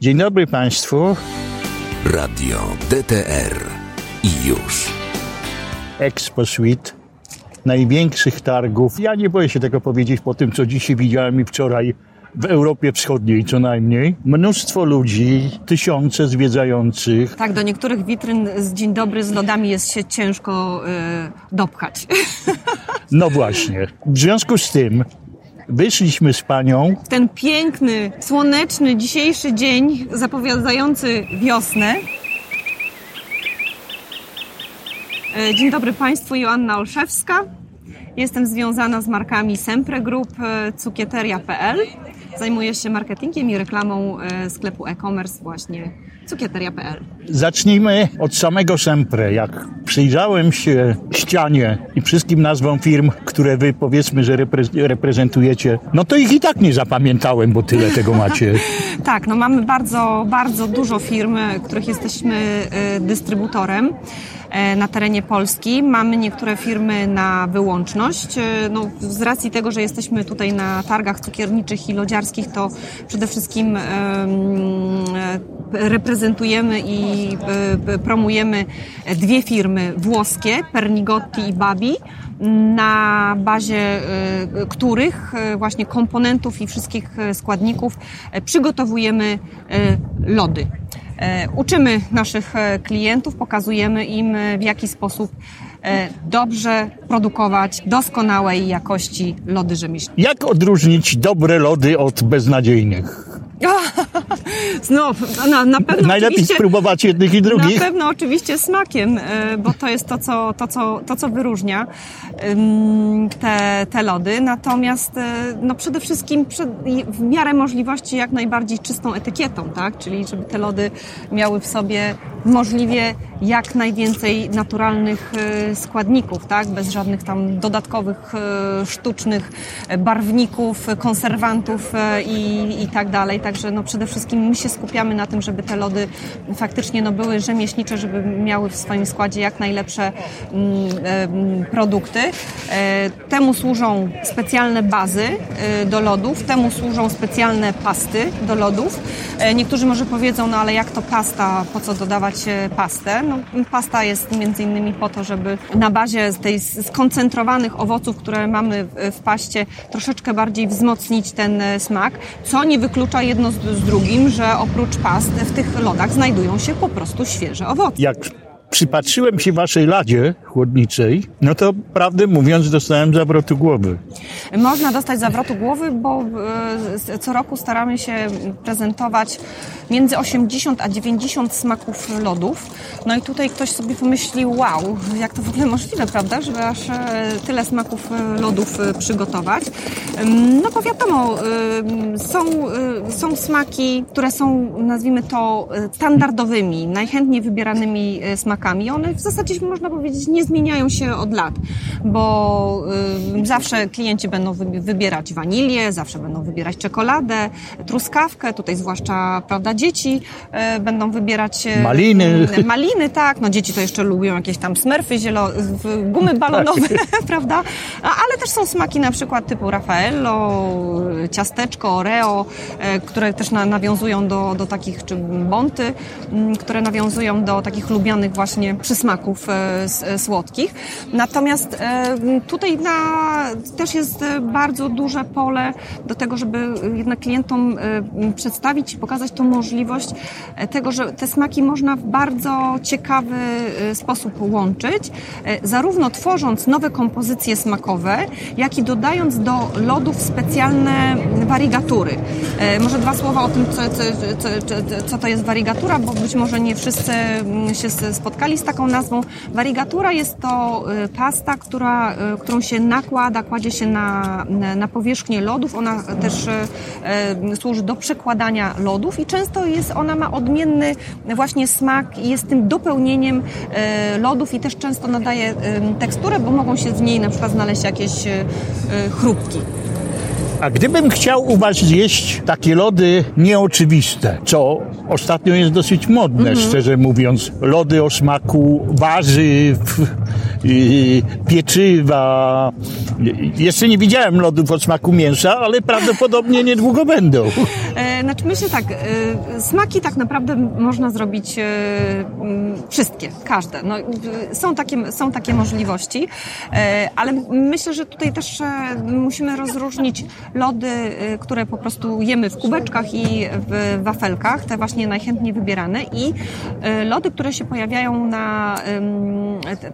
Dzień dobry Państwu. Radio DTR i już. Expo Suite największych targów. Ja nie boję się tego powiedzieć po tym, co dzisiaj widziałem i wczoraj w Europie Wschodniej co najmniej. Mnóstwo ludzi, tysiące zwiedzających. Tak, do niektórych witryn z Dzień Dobry z lodami jest się ciężko y, dopchać. No właśnie. W związku z tym wyszliśmy z panią. Ten piękny, słoneczny dzisiejszy dzień zapowiadający wiosnę. E, Dzień dobry Państwu, Joanna Olszewska. Jestem związana z markami Sempre Group, e, cukieteria.pl. Zajmuję się marketingiem i reklamą e, sklepu e-commerce właśnie cukieteria.pl. Zacznijmy od samego Sempre. Jak przyjrzałem się ścianie i wszystkim nazwom firm, które wy powiedzmy, że repre- reprezentujecie, no to ich i tak nie zapamiętałem, bo tyle tego macie. Tak, no mamy bardzo, bardzo dużo firm, których jesteśmy e, dystrybutorem e, na terenie Polski. Mamy niektóre firmy na wyłączność. E, No, z racji tego, że jesteśmy tutaj na targach cukierniczych i lodziarskich, to przede wszystkim e, reprezentujemy i promujemy dwie firmy włoskie, Pernigotti i Babi na bazie y, których y, właśnie komponentów i wszystkich y, składników przygotowujemy lody. E, Uczymy naszych e, klientów, pokazujemy im e, w jaki sposób e, dobrze produkować doskonałej jakości lody rzemieślnicze. Jak odróżnić dobre lody od beznadziejnych? Znów, na, na pewno Najlepiej spróbować jednych i Na drugich. pewno oczywiście smakiem, e, bo to jest to, co, to, co, to, co wyróżnia te, te lody. Natomiast e, no przede wszystkim w miarę możliwości jak najbardziej czystą etykietą, tak? Czyli żeby te lody miały w sobie możliwie jak najwięcej naturalnych e, składników, tak? Bez żadnych tam dodatkowych sztucznych barwników, konserwantów i, i tak dalej. Także no przede wszystkim my się skupiamy na tym, żeby te lody faktycznie no były rzemieślnicze, żeby miały w swoim składzie jak najlepsze mm, e, mm, produkty. E, Temu służą specjalne bazy e, do lodów, temu służą specjalne pasty do lodów. Niektórzy może powiedzą, no ale jak to pasta, po co dodawać pastę? No, pasta jest między innymi po to, żeby na bazie tej skoncentrowanych owoców, które mamy w, paście, troszeczkę bardziej wzmocnić ten smak, co nie wyklucza jedno z, z drugim, że oprócz past w tych lodach znajdują się po prostu świeże owoce. Jak przypatrzyłem się waszej ladzie chłodniczej, no to prawdę mówiąc dostałem zawrotu głowy. Można dostać zawrotu głowy, bo e, co roku staramy się prezentować między 80 a 90 smaków lodów. No i tutaj ktoś sobie pomyślił, wow, jak to w ogóle możliwe, prawda, żeby aż e, tyle smaków e, lodów przygotować. No bo wiadomo, są, są smaki, które są, nazwijmy to, standardowymi, najchętniej wybieranymi y, smakami. One w zasadzie, można powiedzieć, nie zmieniają się od lat, bo y, zawsze klienci będą wy- wybierać wanilię, zawsze będą wybierać czekoladę, truskawkę, tutaj zwłaszcza, prawda, dzieci y, będą wybierać... y, Maliny. y, Maliny, tak, no dzieci to jeszcze lubią jakieś tam smerfy, zielo, gumy balonowe, prawda? A, ale też są smaki na przykład typu Raffaello, ciasteczko, Oreo, e, które też na, nawiązują do, do takich, czy bonty, które nawiązują do takich lubianych właśnie przysmaków e, e, słodkich. Natomiast e, tutaj na, też jest bardzo duże pole do tego, żeby jednak klientom przedstawić i pokazać tą możliwość tego, że te smaki można w bardzo ciekawy sposób łączyć, zarówno tworząc nowe kompozycje smakowe, jak i dodając do lodów specjalne warigatury. Może dwa słowa o tym, co, co, co, co- to jest warigatura, bo być może nie wszyscy mm, się s- spotkali z taką nazwą. Warigatura jest to e, pasta, która, e, którą się nakłada, kładzie się na, na- powierzchnię lodów. Ona też e, służy do przekładania lodów i często jest, ona ma odmienny właśnie smak i jest tym dopełnieniem lodów i też często nadaje teksturę, bo mogą się w niej na przykład znaleźć jakieś chrupki. A gdybym chciał u was zjeść takie lody nieoczywiste, co ostatnio jest dosyć modne, szczerze mówiąc, lody o smaku warzyw, pieczywa. Jeszcze nie widziałem lodów o smaku mięsa, ale prawdopodobnie niedługo będą. E, Znaczy myślę tak, e, smaki tak naprawdę można zrobić e, mm, wszystkie, każde. No, są, takie, są takie możliwości, ale myślę, że tutaj też musimy rozróżnić lody, które po prostu jemy w kubeczkach i w wafelkach, te właśnie najchętniej wybierane i lody, które się pojawiają na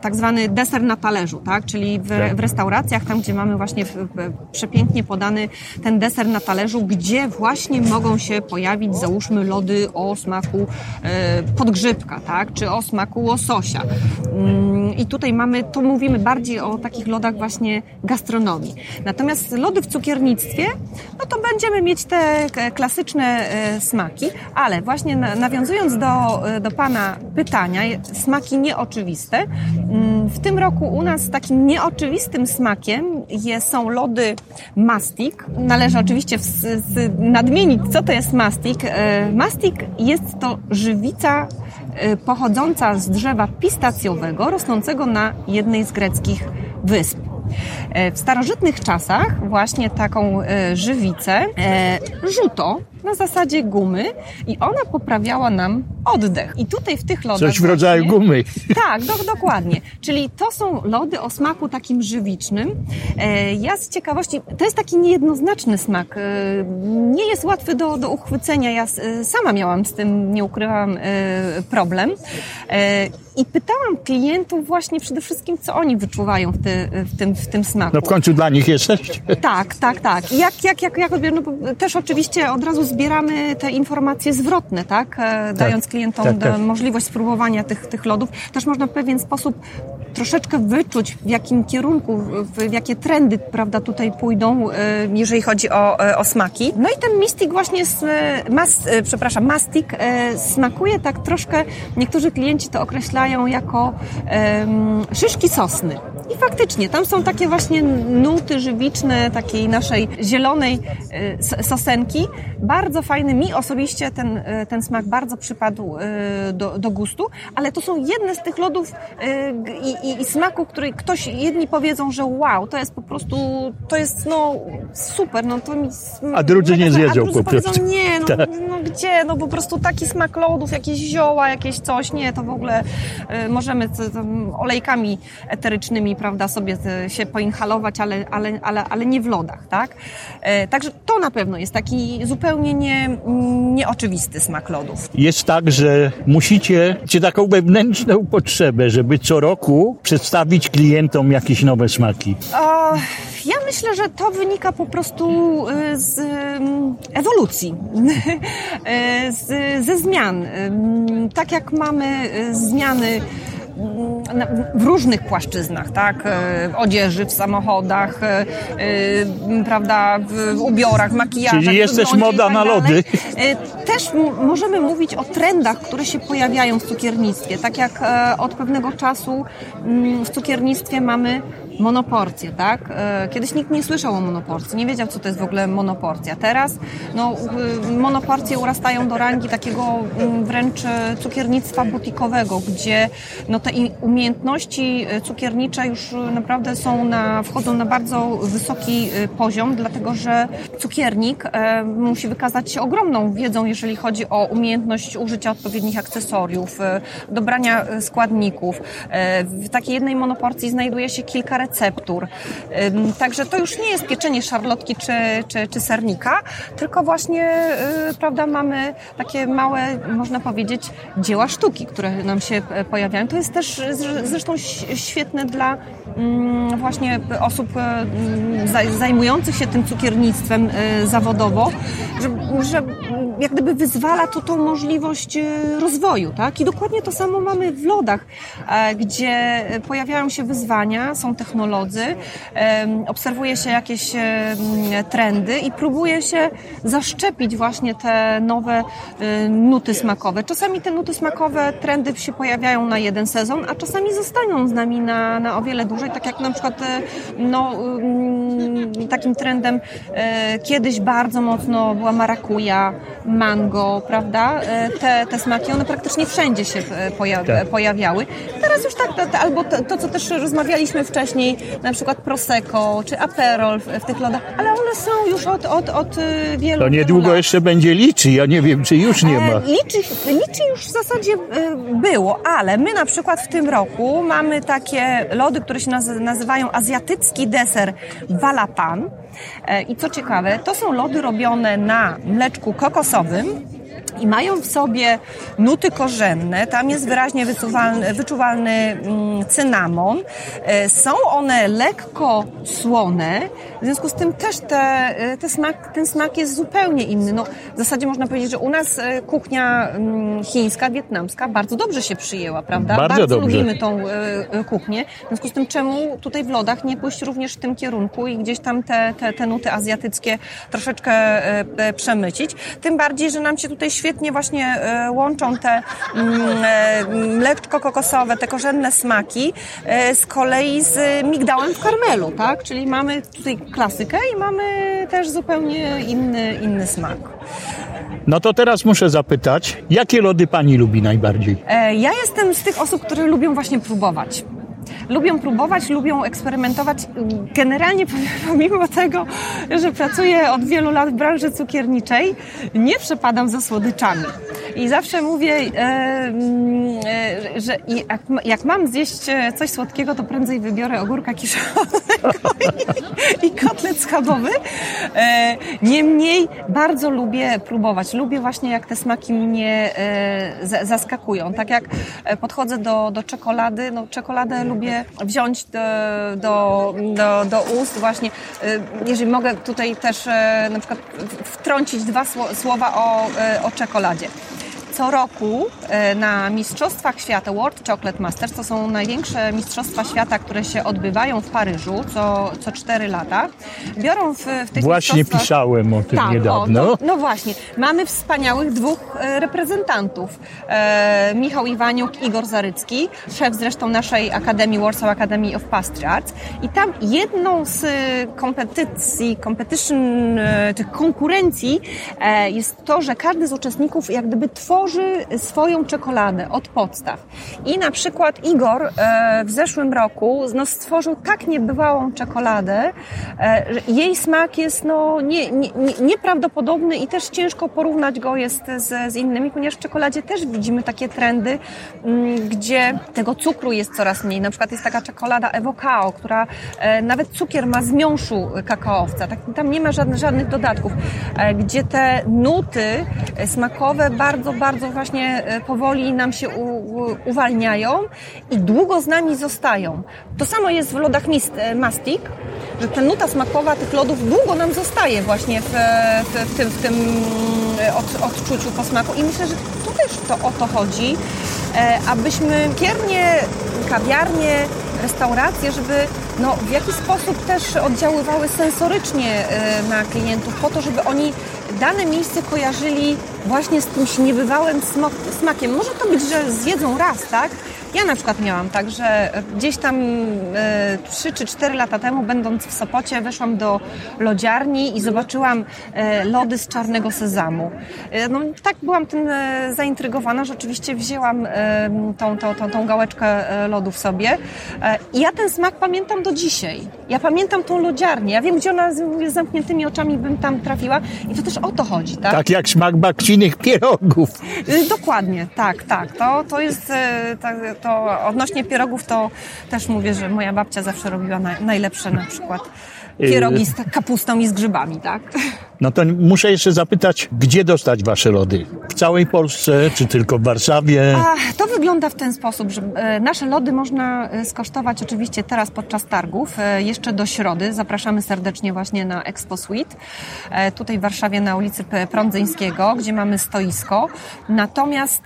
tak zwany deser na talerzu, tak? czyli w, w restauracjach, tam gdzie mamy właśnie w, w, przepięknie podany ten deser na talerzu, gdzie właśnie mogą się pojawić, załóżmy, lody o smaku e, podgrzybka, tak? czy o smaku łososia. Mm, I tutaj mamy, to mówimy bardziej o takich lodach właśnie gastronomii. Natomiast lody w cukiernictwie, no to będziemy mieć te klasyczne e, smaki, ale właśnie na- nawiązując do, e, do Pana pytania, smaki nieoczywiste, mm, w tym roku u nas takim nieoczywistym smakiem je, są lody mastik. Należy oczywiście w, z, nadmienić, co to jest mastik. E, Mastik jest to żywica e, pochodząca z drzewa pistacjowego, rosnącego na jednej z greckich wysp. E, W starożytnych czasach właśnie taką żywicę rzuto na zasadzie gumy i ona poprawiała nam oddech. I tutaj w tych lodach Coś w rodzaju właśnie- gumy. tak, do, dokładnie. Czyli to są lody o smaku takim żywicznym. E, ja z ciekawości, to jest taki niejednoznaczny smak. E, nie jest łatwy do, do uchwycenia. Ja e, sama miałam z tym, nie ukrywam, e, problem. E, I pytałam klientów właśnie przede wszystkim, co oni wyczuwają w, ty, w, tym, w tym smaku. No w końcu dla nich jesteś. Tak, tak, tak. Jak, jak, jak, jak no, też oczywiście od razu zbieramy te informacje zwrotne, tak? E, Dając klientom tak, tak. możliwość spróbowania tych, tych lodów. Też można w pewien sposób troszeczkę wyczuć, w jakim kierunku, w, jakie trendy, prawda, tutaj pójdą, e, jeżeli chodzi o, e, o smaki. No i ten mistik właśnie, e, mas, przepraszam, mastik smakuje tak troszkę, niektórzy klienci to określają jako em, szyszki sosny. I faktycznie, tam są takie właśnie nuty żywiczne takiej naszej zielonej sosenki. Bardzo fajny, mi osobiście ten, ten smak bardzo przypadł do, do gustu, ale to są jedne z tych lodów i, i, smaku, który ktoś, jedni powiedzą, że wow, to jest po prostu, to jest no super, no to mi... A drudzy nie zjedzą a drudzy po prostu. nie, no, Tak. no gdzie, no po prostu taki smak lodów, jakieś zioła, jakieś coś, nie, to w ogóle e, możemy z, tam olejkami eterycznymi, prawda, sobie e, się poinhalować, ale, ale, ale, ale nie w lodach, tak? E, Także to na pewno jest taki zupełnie nie, nieoczywisty smak lodów. Jest tak, że musicie mieć taką wewnętrzną potrzebę, żeby co roku przedstawić klientom jakieś nowe smaki. O, ja myślę, że to wynika po prostu y, z ym, ewolucji, Y, z, ze zmian. Ym, Tak jak mamy y, zmiany w różnych płaszczyznach, tak? Y, W odzieży, w samochodach, y, y, prawda, w ubiorach, makijażach. Czyli jest też wyglądzie i moda tak na lody. Też możemy mówić o trendach, które się pojawiają w cukiernictwie. Tak jak e, od pewnego czasu mm, w cukiernictwie mamy monoporcje, tak? E, Kiedyś nikt nie słyszał o monoporcji, nie wiedział, co to jest w ogóle monoporcja. Teraz no, y, monoporcje urastają do rangi takiego mm, wręcz e, cukiernictwa butikowego, gdzie no, te umiejętności e, cukiernicze już naprawdę są na, wchodzą na bardzo wysoki poziom, dlatego że cukiernik musi wykazać się ogromną wiedzą, jeżeli chodzi o umiejętność użycia odpowiednich akcesoriów, dobrania składników. W takiej jednej monoporcji znajduje się kilka receptur. Także to już nie jest pieczenie szarlotki czy, czy, czy sernika, tylko właśnie, y, prawda, mamy takie małe, można powiedzieć, dzieła sztuki, które nam się e, pojawiają. To jest też zre- zresztą świetne dla mm, właśnie osób e, mm, zaj- zajmujących się tym cukiernictwem e, zawodowo, że, że jak gdyby wyzwala to tą możliwość rozwoju, tak? I dokładnie to samo mamy w lodach, gdzie pojawiają się wyzwania, są technolodzy, obserwuje się jakieś trendy i próbuje się zaszczepić właśnie te nowe nuty smakowe. Czasami te nuty smakowe, trendy się pojawiają na jeden sezon, a czasami zostają z nami na, na o wiele dłużej, tak jak na przykład e, no, takim trendem e, kiedyś bardzo mocno była marakuja, mango, prawda? E, te, te smaki, one praktycznie wszędzie się Tak. pojawiały. Teraz już tak, albo to, to, co też rozmawialiśmy wcześniej, na przykład Prosecco czy Aperol w, w tych lodach, ale one są już od, od, od e, wielu To niedługo lat. jeszcze będzie liczy. Ja nie wiem, czy już nie ma. E, Liczy, liczy już w zasadzie e, było, ale my na przykład w tym roku mamy takie lody, które się naz- nazywają azjatycki deser Valapan. E, I co ciekawe, to są lody robione na mleczku kokosowym. I mają w sobie nuty korzenne, tam jest wyraźnie wyczuwalny, wyczuwalny mm, cynamon. E, Są one lekko słone, w związku z tym też te, e, te smak, ten smak jest zupełnie inny. No, w zasadzie można powiedzieć, że u nas e, kuchnia mm, chińska, wietnamska bardzo dobrze się przyjęła, prawda? Bardzo dobrze. lubimy tą kuchnię. W związku z tym czemu tutaj w lodach nie pójść również w tym kierunku i gdzieś tam te, te, te nuty azjatyckie troszeczkę przemycić. Tym bardziej, że nam się tutaj świetnie właśnie e, łączą te mm, e, mleczko kokosowe, te korzenne smaki e, z kolei z migdałem w karmelu, tak? Czyli mamy tutaj klasykę i mamy też zupełnie inny, inny smak. No to teraz muszę zapytać, jakie lody pani lubi najbardziej? Ja jestem z tych osób, które lubią właśnie próbować. Lubią próbować, lubią eksperymentować. Generalnie pomimo tego, że pracuję od wielu lat w branży cukierniczej, nie przepadam za słodyczami. I zawsze mówię, e, mm, e, że jak, ma- jak mam zjeść e, coś słodkiego, to prędzej wybiorę ogórka kiszonego i, schabowy. E, Niemniej bardzo lubię próbować. Lubię właśnie, jak te smaki mnie e, za- zaskakują. Tak jak e, podchodzę do, do czekolady, no czekoladę lubię wziąć do, do, do, do ust właśnie. Jeżeli mogę tutaj też na przykład wtrącić dwa sło- słowa o, o czekoladzie. Co roku e, na Mistrzostwach Świata World Chocolate Masters, to są największe mistrzostwa świata, które się odbywają w Paryżu co, co 4 lata, biorą w, w tych Właśnie pisałem o tym Tak, niedawno. O, to, no właśnie. Mamy wspaniałych dwóch e, reprezentantów. E, Michał Iwaniuk, Igor Zarycki, szef zresztą naszej Akademii, Warsaw Academy of Pastry Arts. I tam jedną z kompetycji, competition, e, tych konkurencji e, jest to, że każdy z uczestników jak gdyby tworzy swoją czekoladę od podstaw. I na przykład Igor e, w zeszłym roku no, stworzył tak niebywałą czekoladę, e, że jej smak jest no, nie, nie, nie, nieprawdopodobny i też ciężko porównać go jest z, z innymi, ponieważ w czekoladzie też widzimy takie trendy, mm, gdzie tego cukru jest coraz mniej. Na przykład jest taka czekolada Evocao, która e, nawet cukier ma z miąższu kakaowca, tak, tam nie ma żadnych, żadnych dodatków, gdzie te nuty smakowe bardzo, bardzo właśnie e, powoli nam się u, uwalniają i długo z nami zostają. To samo jest w lodach mist, e, Mastic, że ta nuta smakowa tych lodów długo nam zostaje właśnie w, w, w tym, w tym e, od, odczuciu po smaku i myślę, że tu też to o to chodzi, e, abyśmy kiernie, kawiarnie, restauracje, żeby no, w jakiś sposób też oddziaływały sensorycznie e, na klientów po to, żeby oni dane miejsce kojarzyli właśnie z kimś niebywałym smakiem. Może to być, że zjedzą raz, tak? Ja na przykład miałam tak, że gdzieś tam e, 3 czy 4 lata temu, będąc w Sopocie, weszłam do lodziarni i zobaczyłam e, lody z czarnego sezamu. E, no, tak byłam tym e, zaintrygowana, że oczywiście wzięłam e, tą, tą, tą, tą gałeczkę e, lodów sobie e, i ja ten smak pamiętam do dzisiaj. Ja pamiętam tą lodziarnię, ja wiem, gdzie ona z, z zamkniętymi oczami bym tam trafiła i to też o to chodzi, tak? Tak jak smak bakcinych pierogów. Dokładnie, tak, tak. To, to jest, e, tak, to odnośnie pierogów to też mówię, że moja babcia zawsze robiła na, najlepsze na przykład pierogi z kapustą i z grzybami, tak? No to muszę jeszcze zapytać, gdzie dostać wasze lody? W całej Polsce, czy tylko w Warszawie? A, to wygląda w ten sposób, że e, nasze lody można e, skosztować oczywiście teraz podczas targów, e, jeszcze do środy. Zapraszamy serdecznie właśnie na Expo Suite, tutaj w Warszawie na ulicy Prądzyńskiego, gdzie mamy stoisko. Natomiast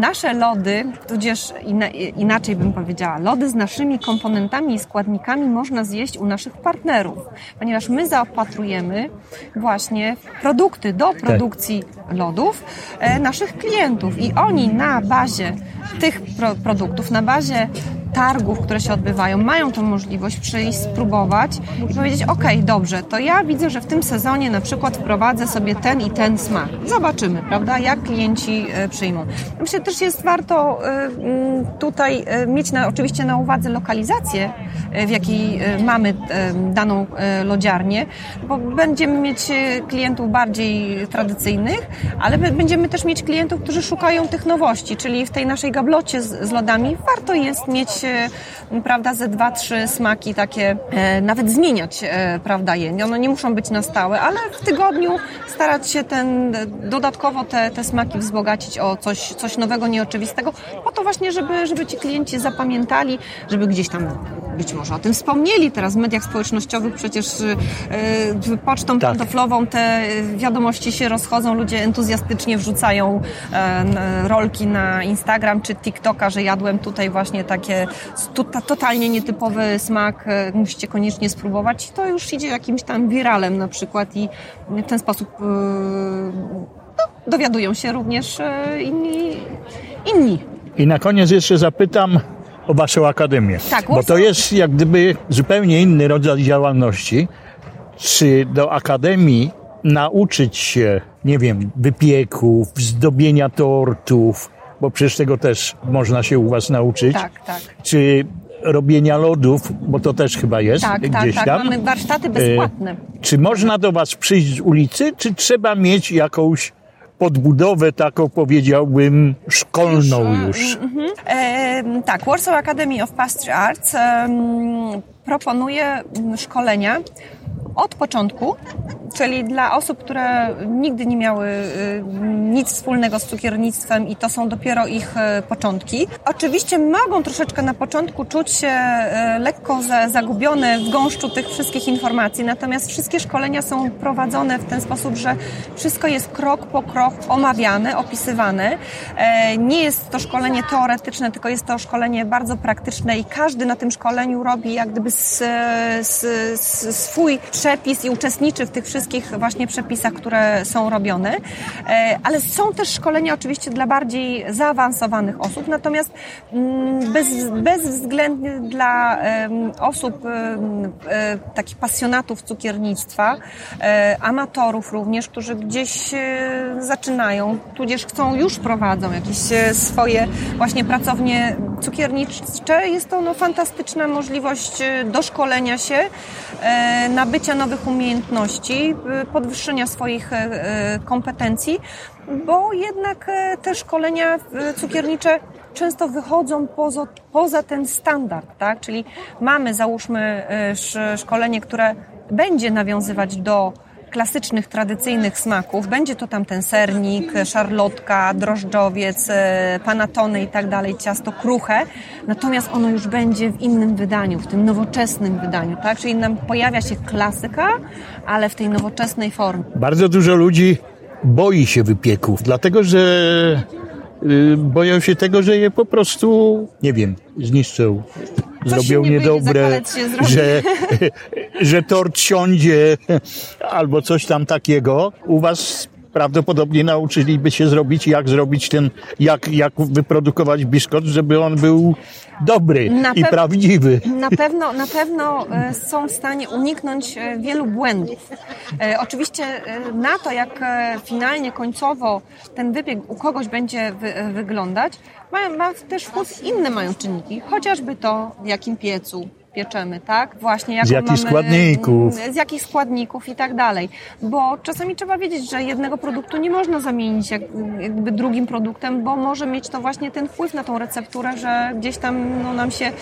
nasze lody, tudzież ina, inaczej bym powiedziała, lody z naszymi komponentami i składnikami można zjeść u naszych partnerów, ponieważ my zaopatrujemy właśnie w produkty do produkcji lodów e, naszych klientów i oni na bazie tych pro produktów, na bazie targów, które się odbywają, mają tą możliwość przyjść, spróbować i powiedzieć, ok, dobrze, to ja widzę, że w tym sezonie na przykład wprowadzę sobie ten i ten smak. Zobaczymy, prawda, jak klienci e, przyjmą. Myślę, też jest warto e, tutaj e, mieć na, oczywiście na uwadze lokalizację, w jakiej mamy daną lodziarnię, bo będziemy mieć klientów bardziej tradycyjnych, ale będziemy też mieć klientów, którzy szukają tych nowości, czyli w tej naszej gablocie z, z lodami warto jest mieć, prawda, ze dwa, trzy smaki takie, e, nawet zmieniać, e, prawda, je. One nie muszą być na stałe, ale w tygodniu starać się ten, dodatkowo te, te smaki wzbogacić o coś, coś nowego, nieoczywistego, po to właśnie, żeby, żeby ci klienci zapamiętali, żeby gdzieś tam być może o tym wspomnieli. Teraz w mediach społecznościowych przecież e, pocztą Tak. pantoflową te wiadomości się rozchodzą, ludzie entuzjastycznie wrzucają n- rolki na Instagram czy TikToka, że jadłem tutaj właśnie takie totalnie nietypowy smak, e, musicie koniecznie spróbować. To już idzie jakimś tam wiralem na przykład i w ten sposób e, no, dowiadują się również e, inni. inni. I na koniec jeszcze zapytam o Waszą akademię. Tak, Bo to jest jak gdyby zupełnie inny rodzaj działalności. Czy do akademii nauczyć się, nie wiem, wypieków, zdobienia tortów, bo przecież tego też można się u Was nauczyć. Tak, tak. Czy robienia lodów, bo to też chyba jest Tak, tak, gdzieś tak. tam. Mamy warsztaty bezpłatne. E, Czy można do Was przyjść z ulicy, czy trzeba mieć jakąś podbudowę taką, powiedziałbym, szkolną już? E, tak, Warsaw Academy of Pastry Arts em, proponuje mm, szkolenia od początku, czyli dla osób, które nigdy nie miały y, nic wspólnego z cukiernictwem i to są dopiero ich e, początki. Oczywiście mogą troszeczkę na początku czuć się e, lekko za, zagubione w gąszczu tych wszystkich informacji, natomiast wszystkie szkolenia są prowadzone w ten sposób, że wszystko jest krok po krok omawiane, opisywane. E, Nie jest to szkolenie teoretyczne, tylko jest to szkolenie bardzo praktyczne i każdy na tym szkoleniu robi jak gdyby swój przepis i uczestniczy w tych wszystkich właśnie przepisach, które są robione. E, Ale są też szkolenia oczywiście dla bardziej zaawansowanych osób, natomiast mm, bez, bezwzględnie dla osób e, takich pasjonatów cukiernictwa, e, amatorów również, którzy gdzieś zaczynają, tudzież chcą, już prowadzą jakieś swoje właśnie pracownie cukiernicze. Jest to no, fantastyczna możliwość doszkolenia się, nabycia nowych umiejętności, e, podwyższenia swoich e, e, kompetencji, bo jednak e, te szkolenia e, cukiernicze często wychodzą poza, poza ten standard, tak? Czyli mamy, załóżmy, e, sz- szkolenie, które będzie nawiązywać do klasycznych, tradycyjnych smaków. Będzie to tam ten sernik, szarlotka, drożdżowiec, e, panatony i tak dalej, ciasto kruche. Natomiast ono już będzie w innym wydaniu, w tym nowoczesnym wydaniu, tak? Czyli nam pojawia się klasyka, ale w tej nowoczesnej formie. Bardzo dużo ludzi boi się wypieków, dlatego że y, boją się tego, że je po prostu, nie wiem, zniszczą. Zrobią nie wyjdzie, niedobre, że, że tort siądzie albo coś tam takiego. U was prawdopodobnie nauczyliby się zrobić, jak zrobić ten, jak, jak wyprodukować biszkot, żeby on był dobry Na i prawdziwy. Na pewno, na pewno e, są w stanie uniknąć e, wielu błędów. E, Oczywiście na to, jak finalnie, końcowo ten wybieg u kogoś będzie wy, wyglądać, ma, ma też wpływ inne mają czynniki, chociażby to, w jakim piecu pieczemy, tak? Właśnie jaką Z jakich mamy, składników. z jakich składników i tak dalej. Bo czasami trzeba wiedzieć, że jednego produktu nie można zamienić jak, jakby drugim produktem, bo może mieć to właśnie ten wpływ na tą recepturę, że gdzieś tam no, nam się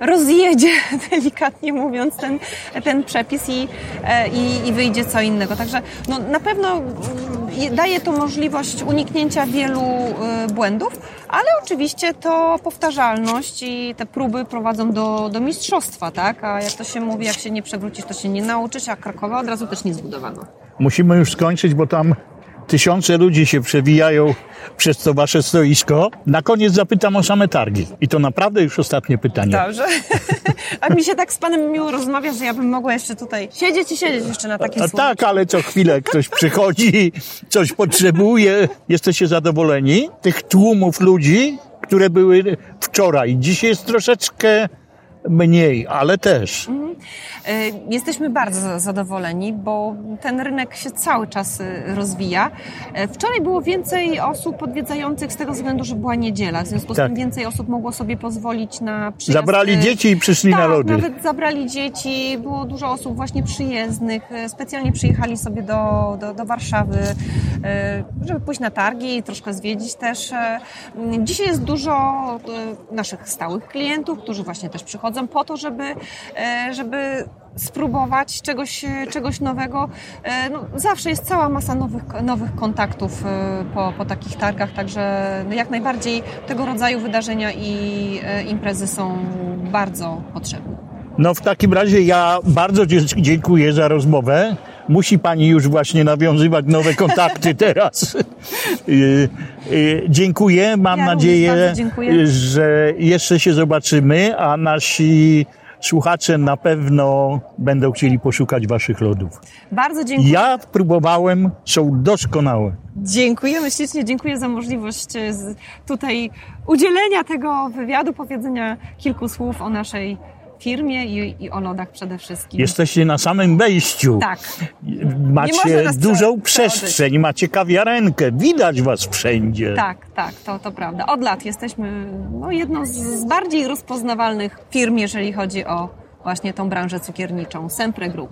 rozjedzie, delikatnie mówiąc, ten, ten przepis i, e, i, i wyjdzie co innego. Także no, na pewno mm, daje to możliwość uniknięcia wielu e, błędów, ale oczywiście to powtarzalność i te próby prowadzą do, do mistrzostwa, tak? A jak to się mówi, jak się nie przewrócisz, to się nie nauczysz, a Krakowa od razu też nie zbudowano. Musimy już skończyć, bo tam tysiące ludzi się przewijają przez to wasze stoisko. Na koniec zapytam o same targi. I to naprawdę już ostatnie pytanie. Dobrze. A mi się tak z Panem miło rozmawia, że ja bym mogła jeszcze tutaj siedzieć i siedzieć jeszcze na takim słowniku. tak, ale co chwilę ktoś przychodzi, coś potrzebuje. Jesteście zadowoleni? Tych tłumów ludzi, które były wczoraj. Dzisiaj jest troszeczkę mniej, ale też. E, Jesteśmy bardzo zadowoleni, bo ten rynek się cały czas e, rozwija. E, Wczoraj było więcej osób odwiedzających z tego względu, że była niedziela. W związku z Tak. tym więcej osób mogło sobie pozwolić na przyjazd. Zabrali dzieci i przyszli tak, na lody. nawet zabrali dzieci. Było dużo osób właśnie przyjezdnych. Specjalnie przyjechali sobie do, do, do Warszawy, żeby pójść na targi i troszkę zwiedzić też. Dzisiaj jest dużo naszych stałych klientów, którzy właśnie też przychodzą po to, żeby, e, żeby spróbować czegoś, e, czegoś nowego. E, No, zawsze jest cała masa nowych, nowych kontaktów po, po takich targach, także no, jak najbardziej tego rodzaju wydarzenia i imprezy są bardzo potrzebne. No w takim razie ja bardzo dziękuję za rozmowę. Musi pani już właśnie nawiązywać nowe kontakty teraz. Dziękuję. Mam Ja nadzieję, że jeszcze się zobaczymy, a nasi słuchacze na pewno będą chcieli poszukać waszych lodów. Bardzo dziękuję. Ja próbowałem, są doskonałe. Dziękujemy ślicznie, dziękuję za możliwość e, tutaj udzielenia tego wywiadu, powiedzenia kilku słów o naszej firmie i, i o lodach przede wszystkim. Jesteście na samym wejściu. Tak. Macie dużą prze- przestrzeń, macie kawiarenkę, widać was wszędzie. Tak, tak, to, to prawda. Od lat jesteśmy no, jedną z, z bardziej rozpoznawalnych firm, jeżeli chodzi o właśnie tą branżę cukierniczą, Sempre Group.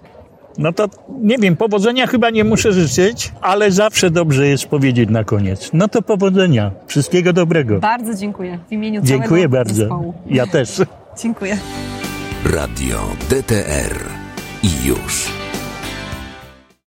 No to nie wiem, powodzenia chyba nie muszę życzyć, ale zawsze dobrze jest powiedzieć na koniec. No to powodzenia. Wszystkiego dobrego. Bardzo dziękuję w imieniu Dziękuję całego bardzo. zespołu. Ja też. Dziękuję. Radio DTR i już.